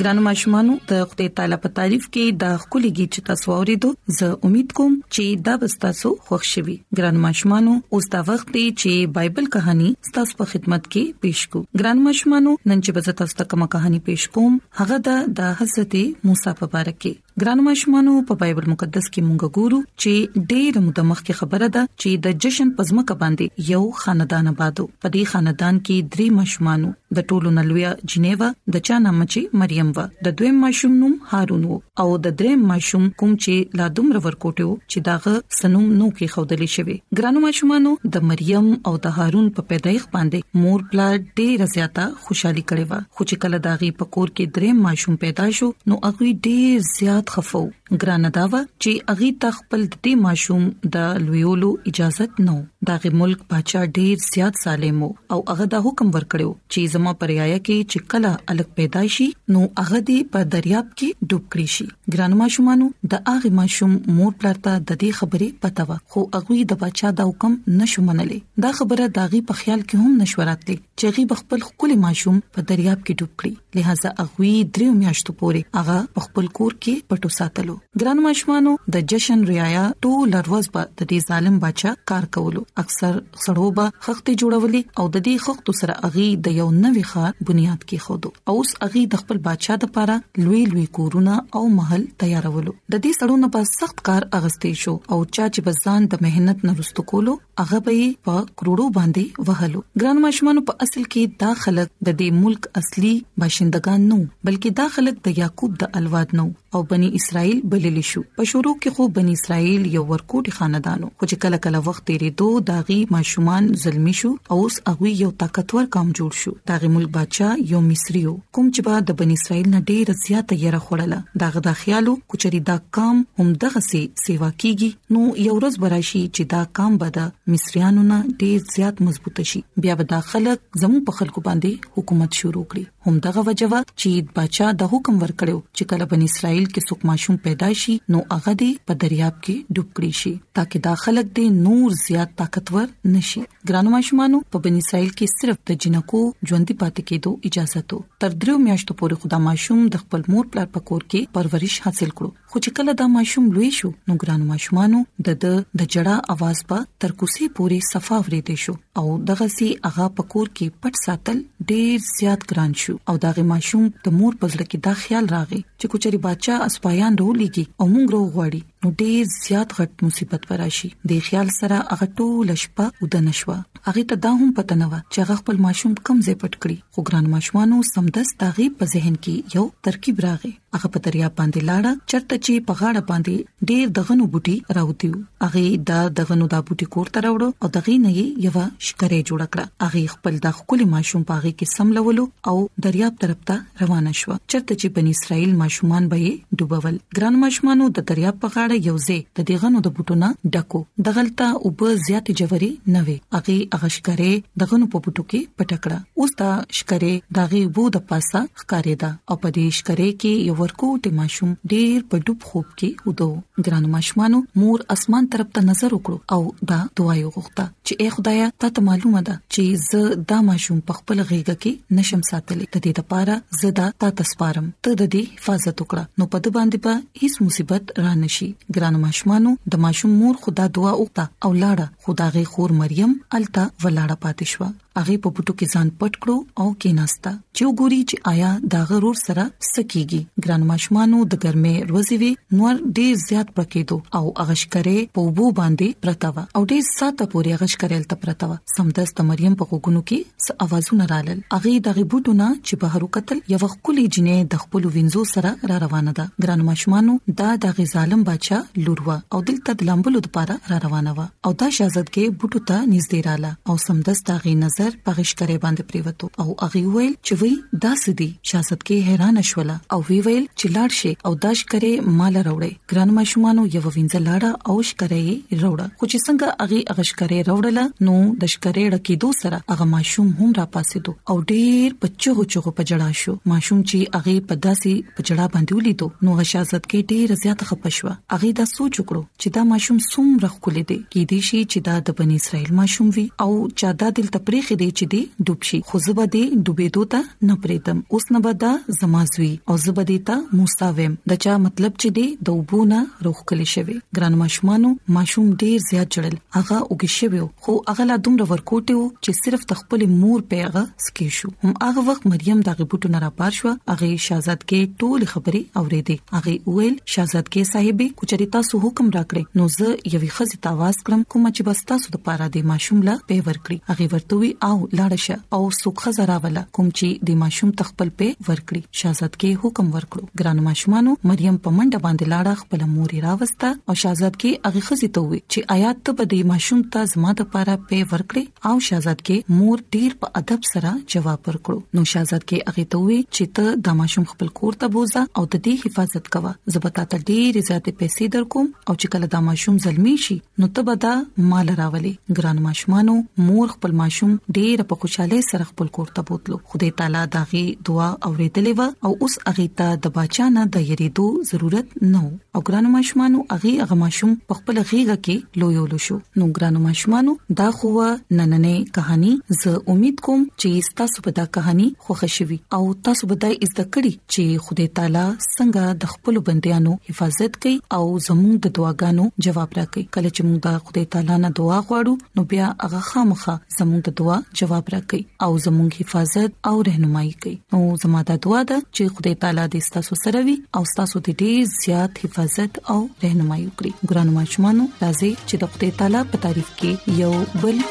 ګرانو ماشومانو ته خدای تعالی په تعریف کې دا خولي गीत چې تاسو ورېدو زه امید کوم چې دا به تاسو خوښ شي ګرانو ماشومانو اوس دا وخت دی چې بایبل کہانی تاسو په خدمت کې پېښ کو ګرانو ماشومانو نن چې به تاسو ته کومه کہانی پېښ کوم هغه د حضرت موسی په اړه کې ګران ماشومانو په بایبل مقدس کې مونږ ګورو چې ډېر متمخ کې خبره ده چې د جشن پزما ک باندې یو خاندان آبادو په دې خاندان کې درې ماشومانو د ټولو نلویا جنیوا د چا نام چې مریم و د دویم ماشوم نوم هارون وو او د دریم ماشوم کوم چې لا دومره ورکوټو چې داغه سنوم نو کې خودلې شوی ګرانو ماشومانو د مریم او د هارون په پیدایښت باندې مور پلا ډیره زیاته خوشحالي کړې و خو چې کله داغي په کور کې درې ماشوم پیدا شو نو هغه ډیر زیات خفو ګران دا و چې هغه ته خپل د دې ماشوم د لویولو اجازه نه داغي ملک بچا ډیر زیات سالم او هغه د حکم ورکړو چې زما پرایه کې چې کله الګ پیدا شي نو هغه دې په دریاب کې ډوب کړی شي ګران ماشومان د هغه ماشوم مور پلار ته د دې خبرې پته و خو هغه د بچا د حکم نشو منلې دا خبره داغي په خیال کې هم نشوراتلې چې هغه به خپل خولي ماشوم په دریاب کې ډوب کړي لہذا هغه دریو میاشتو پورې هغه په خپل کور کې پټو ساتلو ګران ماشومانو د جشن ریایا ټول ورځ به د دې ظالم بچا کار کولو اکثر سړو به خخته جوړولې او د دې خختو سره هغه د یو نوې ښار بنیاد کې خودو اوس هغه د خپل بچا د پاره لوی لوی کورونه او محل تیارولو د دې سړو نه په سخت کار اغستې شو او چا چې بزان د مهنت نه رستو کولو هغه به یې په کروڑو باندې وهلو ګران ماشومان په اصل کې دا خلک د دې ملک اصلي باشندگان نو بلکې دا خلک د یعقوب د الواد نو او بني اسرائیل بلل شو په شروع کې خو بني اسرائیل یو ورکوټي خاندانو خو چې کله کله وخت تیرې دوه داغي ماشومان زلمی شو او اوس هغه یو طاقتور قوم جوړ شو داغي ملک بادشاہ یو مصری یو کوم چې با د بني اسرائیل نه ډیر زیاته یې راخړله داغه دا خیالو کچري دا قوم هم دغه سي سیوا کیږي نو یو ورځ براشي چې دا کام به د مصریانو نه ډیر زیات مضبوط شي بیا به دا خلک زمو په خلکو باندې حکومت شروع کړي هم دغه وجوه چې بچا د حکم ورکړو چې کله بن اسرائیل کې څوک ماشوم پیدا شي نو هغه دې په دریاب کې ډوب کړي شي ترڅو دا خلک دې نور زیات طاقتور نشي ګرانو ماشومانو په بن اسرائیل کې صرف د جنکو ژوندۍ پاتې کېدو اجازه ته تر درو میاشتو پورې خدای ماشوم د خپل مور پلار په کور کې پرورش حاصل کړو خو چې کله دا ماشوم لوی شو نو ګرانو ماشومانو د د د جړه आवाज په تر کوسي پوري صفا ورېدې شو او دغه سي هغه پکور کې پټ ساتل ډېر زیات ګران شو او دغه ماشوم د مور په ځړ کې دا خیال راغی چې کوچري بچا اسپایان رولېږي او مونږ رو غواړي نو ډېر زیات غټ مصیبت وراشي د خیال سره هغه ټول شپه ود نشوه هغه ته دا هم پته نه و چې هغه خپل ماشوم کم ځای پټ کړي خو ګران ماشومانو سمدس تغیب په ذهن کې یو ترکیب راغی هغه په دریا باندې لاړه چرته چې په غاړه باندې ډیر دغنو بوټي راوتیو هغه د دغنو د بوټي کور ته راوړو او دغې نه یو شکرې جوړ کړه هغه خپل د خپل ماشوم پاغي کې سملولو او دریاب طرف ته روانه شو چرته چې بنی اسرائیل ماشومان به یې ډوبول ګران ماشومانو د دریاب په غاړه یو ځای د دغنو د بوټو نه ډکو دغلطه او به زیات جوړي نه وي هغه هغه شکرې دغنو په بوټو کې پټکړه اوس دا شکرې دغه وو د پاسه ښکاریده او په دې شکرې کې یو ورکوټ ماشوم ډیر په ډوب خوب کې ودو ګران ماشومانو مور اسمان طرف ته نظر وکړو او دا دعا یې وغوښته چې اے خدایا ته ته معلومه ده چې زه دا ماشوم په خپل غیږه کې نشم ساتلی د دې لپاره زه دا تا تسپارم ته د دې حفاظت وکړه نو په د باندې به هیڅ مصیبت را نشي ګران ماشومانو د ماشوم مور خدا دعا وکړه او لاړه خدای غي خور مریم التا ولاړه پاتې شو هغه په بوټو کې ځان پټ کړو او کیناسته چې وګوري چې آیا دا غرور سره سکیږي ګران ماشمانو د ګرمه روزي وی نور ډیر زیات پکېدو او اغشکره په وبو باندې پرتاوه او ډیر ساته پوري اغشکرل ته پرتاوه سمدست مریم په غوګونو کې س اوازونه رالل اغه دغه بوټو نه چې بهر وکتل یو خولي جنې د خپل وینځو سره را روانه ده ګران ماشمانو دا د ظالم بچا لوروا او دلته د لامبلو لپاره را روانه و او دا شاهزادګي بوټو ته نږدې رااله او سمدست هغه نظر پغش کرے باندې پریوتو او هغه ویل چې وی دا سدي شاهزادګي حیران شوله او وی ویل چې لاړ شي او داش کرے مال راوړې ګران ماشومانو یو وینځه لاړه او شکرې راوړه خو چې څنګه هغه اغشکرې راوړله نو د شکرې ډکې دو سره هغه ماشوم هم را پاسې دو او ډیر پچو چغو پجړا شو ماشوم چې هغه پداسي پجړا باندې ولیدو نو شاهزادګي ډیر زیات خپشوه هغه دا سوچ وکړو چې دا ماشوم څومره ښکلی دی کې دې شي چې دا د بنی اسرائیل ماشوم وي او چا دا دل تپریخې دی چې دی ډوب شي خو زبا دې ډوبې دوته نه پریدم اوس نه بدا زمازوي او زبا دې ته موسی ویم دا چا مطلب چې دی د وبونه روخ کلی شوی ګران ماشومانو ماشوم ډیر زیات جړل هغه وګښویو خو هغه لا دومره ورکوټي وو چې صرف د خپل مور پیغه سکه شو هم هغه وخت مریم دغه بوټو نه را پار شو هغه شاهزادګي ټول خبري اورېدې هغه ویل شاهزادګي صاحب کوچري تاسو حکم راکړي نو زه یوې خزي تاواز کړم کوم چې بس تاسو د پاره د ماشوم لا پی ورکړي هغه ورته وی او لاړ شه او سوخه زرا ولا کوم چې د ماشوم تخپل پی ورکړي شاهزادګي حکم ورکړو ګرانو ماشومانو مریم په منډه باندې لاړه خپل مور راوسته او شاهزادګي هغه خزي ته وی چې آیات ته به د ماشوم ته زما د پاره په ورکړي او شاهزادګي مور ډیر په ادب سره جواب ورکړو نو شاهزادګي هغه ته وی چې ته د ماشوم خپل کور ته بوزه او د دې حفاظت کوه زبتا ته ډیر زیاتې پیسې درکوم او چې کله د ماشوم زلمی شي نو ته به دا مال راولي ګران ماشومانو مور خپل ماشوم ډیر په خوشحالي سره خپل کور ته بوتلو خدای تعالی داغي دعا اوریدلې و او اوس اغه ته د بچا نه د یریدو ضرورت نه او ګران ماشومانو اغه اغه ماشوم په خپل غیږه کې لویول شو نو ګران ماشومانو دا خو نننې کہانی زه امید کوم چې تاسو به دا کہانی خوښ شي او تاسو به دا زده کړئ چې خدای تعالی څنګه د خپل بنديانو حفاظت کوي او زموږ د دعاګانو جواب راکړي کله چې موږ د خدای تعالی نه دعا غواړو نو بیا هغه خامخا زموږ د دعا جواب راکړي او زموږ حفاظت او رهنمایي کوي نو زموږ د دعا ده چې خدای تعالی دې تاسو سره وي او تاسو دې ډیر زیات حفاظت او رهنمایي وکړي ګرانو ماشومانو راځي چې د خدای تعالی په تعریف کې یو بل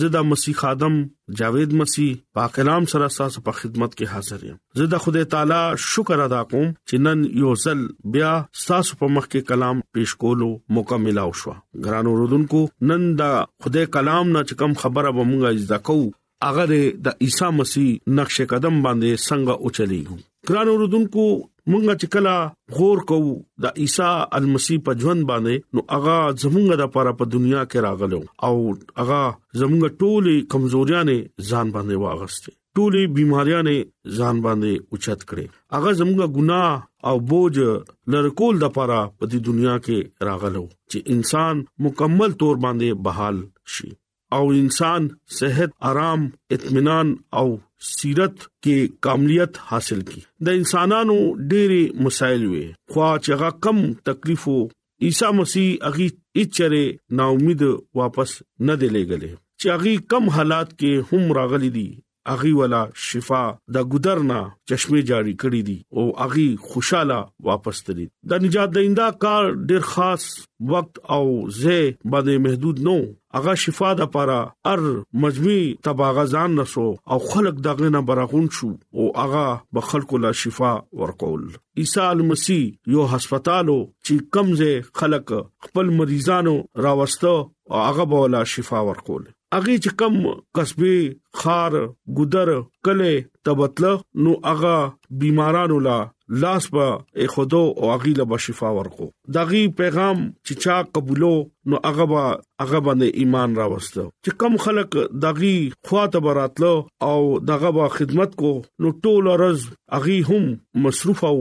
زه د مسیح خادم جاوید مسیح پاک کلام سره تاسو په خدمت کې حاضر یم زه د خدای تعالی شکر ادا کوم چې نن یو ځل بیا تاسو په مخ کې کلام پیش کولو موقع ملاو شو ګران اوردونکو نن دا خدای کلام نه چې کم خبره به مونږه زده کوو هغه د عیسی مسیح نقش قدم باندې څنګه اوچلېږي ګران اوردونکو مونږه چې کلا غور کوو د عیسی المسی په ژوند باندې نو هغه زمونږه د پاره په دنیا کې راغلو او هغه زمونږه ټولې کمزوریاں نه ځان باندې واغسته ټولې بيمارياں نه ځان باندې اوچت کړي هغه زمونږه ګناه او بوج لرکول د پاره په دې دنیا کې راغلو چې انسان مکمل تور باندې بحال شي او انسان صحت آرام اطمینان او سیرت کې کاملیت حاصل کی د انسانانو ډېری مسایل وي خو چې هغه کم تکلیفو عیسی مسیح اغي اچره نا امید واپس نه دی لګلې چې اغي کم حالات کې هم راغلي دي هغوی ولا شفا د ګودر نه چشمه جاری کړی دي او هغوی خوشاله واپس تللی د نجات دیندا کار ډیر خاص وخت او زه باندې محدود نو هغه شفا د پاره ار مجموعي تباغزان نسو او خلق دغه نه براغون شو او هغه به خلکو لا شفا ورکول عیسی المسی یو هسپتالو چې کمزه خلق خپل مریضانو راوستو او هغه به لا شفا ورکول اغه چې کم قصبه خار ګدر کله تبتل نو اغه بیمارانو لا لاس په خودو او اغي له شفا ورکو دغه پیغام چې چا قبولو نو هغه با هغه باندې ایمان راوستو چې کم خلک دغه خواته براتلو او دغه با خدمت کو نو ټول ورځ اغي هم مصروف او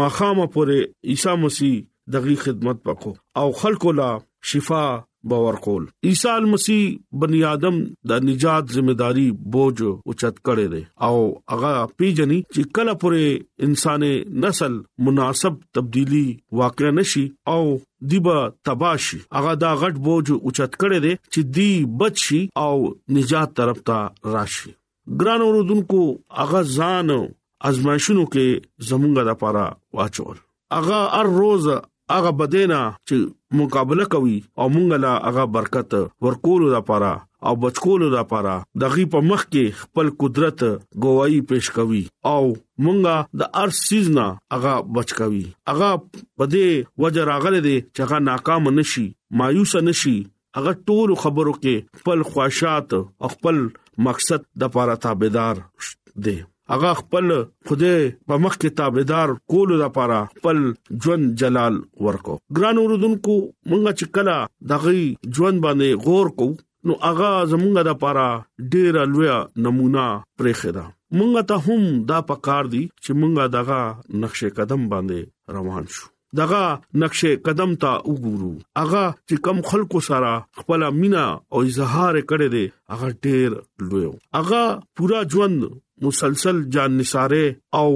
ماخامه پورې عیسی مسیح دغي خدمت وکړو او خلکو لا شفا باور کول عیسی مسیح بنی آدم د نجات ذمہ داری بوج او چت کړي دي او هغه پیجنې چې کله پورې انسان نسل مناسب تبدیلی واقع نشي او دیبا تباشي هغه دا غټ بوج او چت کړي دي چې دی بچي او نجات طرف ته راشي ګران اوردونکو هغه ځان ازمایښونو کې زمونږه د پاره واچول هغه هر روز هغه بدینا چې مقابله کوي او مونږ لا هغه برکت ورکول د پاره او بچکول د پاره دغه په مخ کې خپل قدرت گواہی پیش کوي او مونږه د هر سیز نه هغه بچکوي هغه بده وجه راغله دي چې هغه ناکام نشي مایوس نشي هغه ټول خبرو کې خپل خواهشات او خپل مقصد د لپاره تابعدار دی هغه خپل خدای په مخ کې تابعدار کول لپاره خپل ژوند جلال ورکو ګران اوردونکو مونږه چې کلا دغه ژوند باندې غور کو نو هغه زمونږه د لپاره ډیره لوی نمونه پرې خدا مونږه ته هم دا پکار دي چې مونږه دغه نقشه قدم باندې روان شو دغه نقش قدم ته وګورو هغه چې کم خلکو سره خپل مینا او اظهار کړي دي هغه ډېر لوی هغه پورا ژوند مسلسل جان نثاره او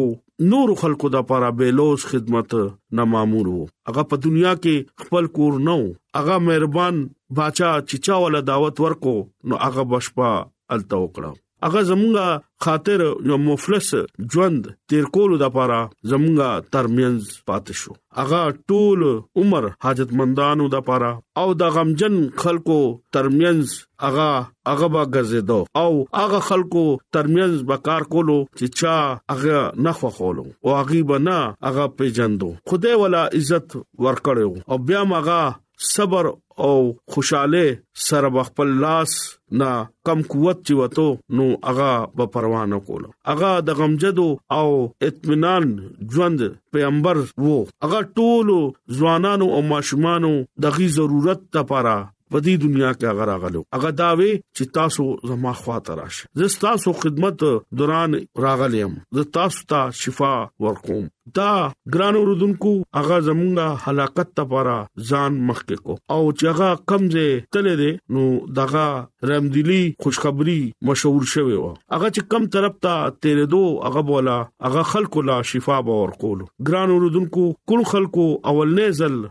نور خلکو د لپاره بیلوس خدمت نه مامور وو هغه په دنیا کې خپل کور نو هغه مهربان بچا چچا ولا دعوت ورکو نو هغه بشپا الته وکړه هغه زمونږه خاطر یو مفلس ژوند تیر کولو د پاره زمونږه ترمنځ پات شو هغه ټول عمر حاجتمندانو د پاره او د غمجن خلکو ترمنځ هغه هغه با ګرځیدو او هغه خلکو ترمنځ بکار کولو چې چا هغه نه خوخولو او هغه بنا هغه پیجندو خدای ولا عزت ورکړو او بیا ماغه صبر او خوشاله سره خپل لاس نه کم قوت چې وته نو اغا په پروا نه کول اغا د غمجدو او اطمینان ژوند پیغمبر وو اغا ټول ځوانانو او ماشومانو دغي ضرورت لپاره په دې دنیا کې هغه راغلو هغه دا وی چې تاسو زما خواته راشي زه تاسو خدمت دوران راغلم زه تاسو ته شفا ورکوم دا ګران اوردونکو هغه زمونږه حلاکت لپاره ځان مخکې کو او چې هغه کمزه تل دي نو دغه رحمدلی خوشخبری مشهور شوی و هغه چې کم طرف ته تیرې دو هغه بولا هغه خلکو لا شفا باور کول ګران اوردونکو کل خلکو اولنې ځل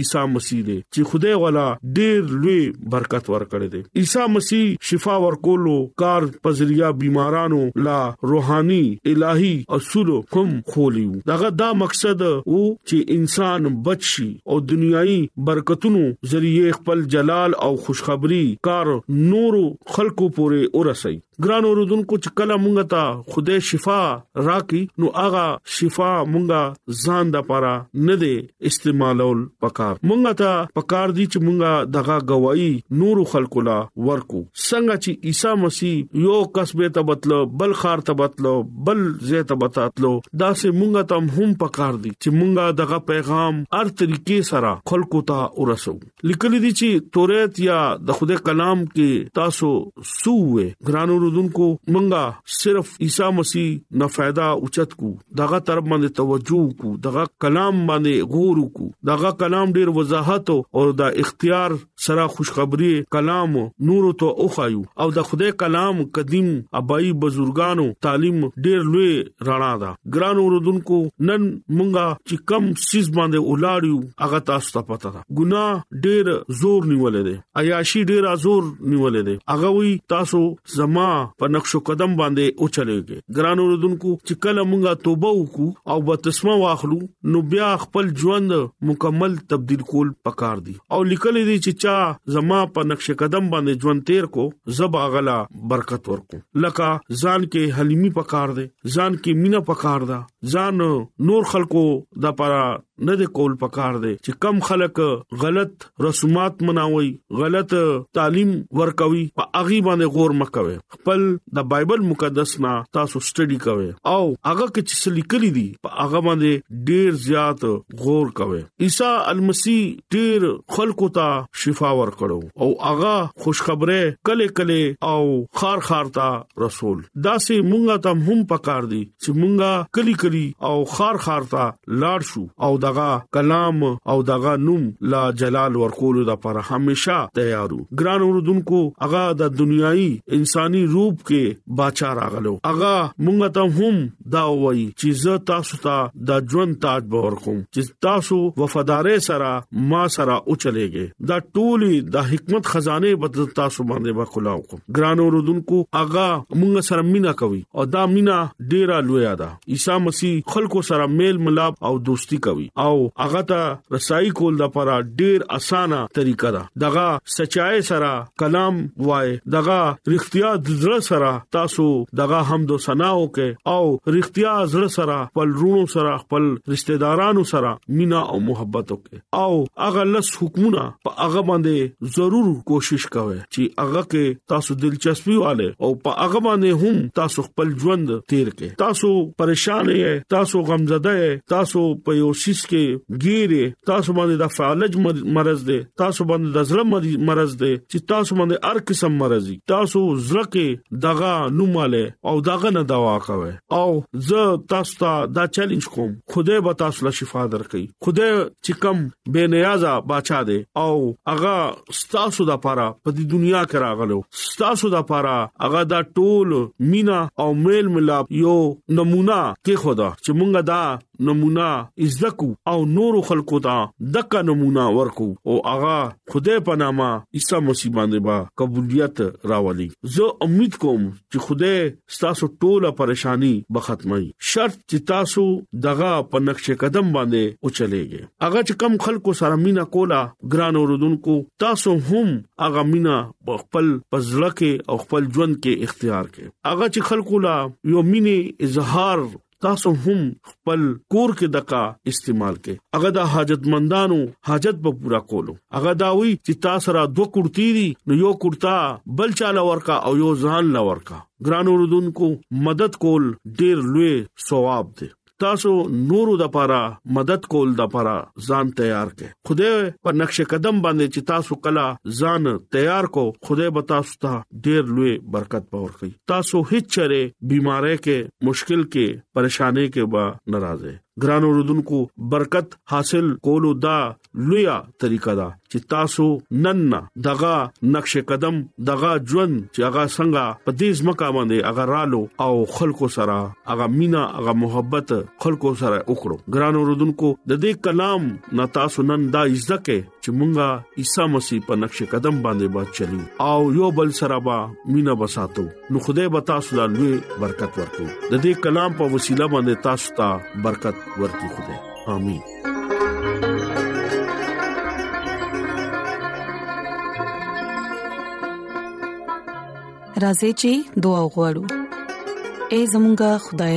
عیسی مسیح دی چې خدای ولا ډیر لوی برکت ورکړي دی عیسی مسیح شفا ورکولو کار پزریا بیمارانو لا روحاني الهي اصول هم خولیو دغه دا مقصد وو چې انسان بچي او دنیایي برکتونو ذریعہ خپل جلال او خوشخبری کار نورو خلکو پورې ورسي ګران اوردونکو چې کله مونږ ته خدای شفا راکړي نو هغه شفا مونږه ځان د پاره نه دی استعمالول پکار مونږ ته پکار دي چې مونږه دغه گواہی نور خلکو لا ورکو څنګه چې عیسی مسیح یو کسبه تبتلو بل خار تبتلو بل زه تبتلو دا سه مونږه تم هم پکار دي چې مونږه دغه پیغام هر طریقې سره خلکو ته ورسو لیکل دي چې تورات یا د خدای کلام کې تاسو سوې ګرانو رودونکو مونږه صرف عیسی مسیح نه फायदा اوچت کو دغه تر باندې توجه کو دغه کلام باندې غور کو دغه کلام ډیر وضاحت او د اختیار سره خوشخبری کلام نور ته اوخایو او د خدای کلام قدیم ابای بزرګانو تعلیم ډیر لوی رڼا ده ګرانو رودونکو نن مونږه چې کم سیس باندې ولاړیو هغه تاسو ته پته ده ګناه ډیر زور نیولې ده عیاشي ډیر زور نیولې ده هغه وی تاسو زما په نقش قدم باندې او چلےږي ګران اوردونکو چې کله مونږه توبه وکړو او بتسمه واخلو نو بیا خپل ژوند مکمل تبديل کول پکار دي او لیکل دي چې چا زما په نقش قدم باندې ژوند تیر کو زب اغلا برکت ورکو لکه ځان کې حلیمی پکار دي ځان کې مینا پکار ده ځان نور خلکو د لپاره نه د کول پکار دی چې کم خلک غلط رسومات مناوي غلط تعلیم ورکوي په اغي باندې غور مکوي خپل د بایبل مقدس نه تاسو سټډي کوي او هغه کې چې لیکلي دي په هغه باندې ډیر زیات غور کوي عیسی المسی ډیر خلکو ته شفا ورکړو او هغه خوشخبری کله کله او خار خار ته رسول دا سه مونږه ته هم پکار دي چې مونږه کلی کلی او خار خار ته لاړ شو او دغه کلام او دغه نوم لا جلال ورکول د پر همیشه تیارو ګران اوردونکو هغه د دنیایي انساني روپ کې بچا راغلو هغه مونږ ته هم دا وایي چې زه تاسو ته د ژوند تاج باور کوم چې تاسو وفادارې سره ما سره او چلےږي دا ټولي د حکمت خزانه به تاسو باندې وکولاو ګران اوردونکو اغا مونږ سره مینا کوي او دا مینا ډیره لوی ده عیسی مسیح خلکو سره میل ملاب او دوستی کوي او اغا ته رسای کول د لپاره ډیر اسانه طریقه ده دغه سچای سره کلام وای دغه رښتیا د زړه سره تاسو دغه حمد او ثنا وکي او رښتیا زړه سره خپل رونو سره خپل رشتہ دارانو سره مینا او محبت وکي او هغه لس حکمونه په هغه باندې ضرور کوشش کوئ چې هغه کې تاسو دلچسپي والے او په هغه باندې هم تاسو خپل ژوند تیر کړئ تاسو پریشان یې تاسو غمزده یې تاسو په یو سیس کې ګیره تاسو باندې د فعالج مرز دی تاسو باندې د زړه مرز دی چې تاسو باندې هر قسم مرز دی تاسو زړه کې دغه نوماله او دغه نه دوا کوي او زه تاسو ته دا چیلنج کوم خدای به تاسو له شفا درکړي خدای چې کم بے نیازه بچا دی او هغه ستاسو د پاره په دې دنیا کې راغلو ستاسو د پاره هغه دا ټول مینا او میل ملاب یو نمونه کې خدا چې مونږه دا نمونه عزتکو او نور خلکو ته دغه نمونه ورکو او هغه خدای په نامه عیسی مسیح باندې با قبولیت راولي زه امید کوم چې خدای ستاسو ټوله پریشانی به ختمي شرط چې تاسو دغه په نقش قدم باندې اوچلېږي هغه چې کم خلکو سره مینا کولا ګران اوردونکو تاسو هم هغه مینا په خپل پزړه کې او خپل ژوند کې اختیار کړئ هغه چې خلکو لا یو مینه اظهار تاسو هم خپل کور کې دقه استعمال کې هغه د حاجتمندانو حاجت به پورا کولو هغه دا وی چې تاسو را دوه کورتی دي نو یو کورتا بل چاله ورکا او یو ځان لا ورکا ګران اوردونکو مدد کول ډیر لوی ثواب دی تاسو نورو د پاره مدد کول د پاره ځان تیار کړئ خدای په نقش قدم باندې چې تاسو کلا ځان تیار کو خدای به تاسو ته ډیر لوی برکت پور کوي تاسو هیڅ چره بيمارۍ کې مشکل کې پریشانې کې به ناراضه ګران اوردونکو برکت حاصل کولو دا لویا طریقه ده چې تاسو نن دغه نقش قدم دغه ژوند چې هغه څنګه په دې ځمکه باندې هغه رالو او خلکو سره هغه مینا هغه محبت خلکو سره وکړو ګران اوردونکو د دې کلام نتا سنن دا عزت کې چې مونږه عیسی مسیح په نقش قدم باندې با چلیو او یو بل سره با مینا بساتو نو خدای به تاسو ته لوی برکت ورکړي د دې کلام په وسیله باندې تاسو ته برکت ورکړي خدای امين راځي چې دعا وغوړو اے زمونږ خدای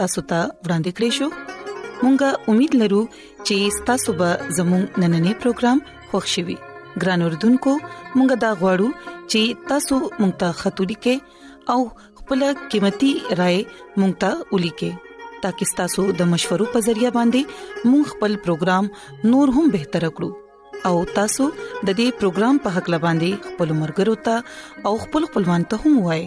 تاسو ته ورانده کړی شو مونږه امید لرو چې تاسو به زموږ نننې پروګرام خوښ شوي ګران اوردونکو مونږه دا غواړو چې تاسو مونږ ته خاطري کې او خپل قیمتي رائے مونږ ته ولي کې ترڅو تاسو د مشورو په ذریعہ باندې مونږ خپل پروګرام نور هم بهتر کړو او تاسو د دې پروګرام په حق لباندي خپل مرګرو ته او خپل خپلوان ته هم وایي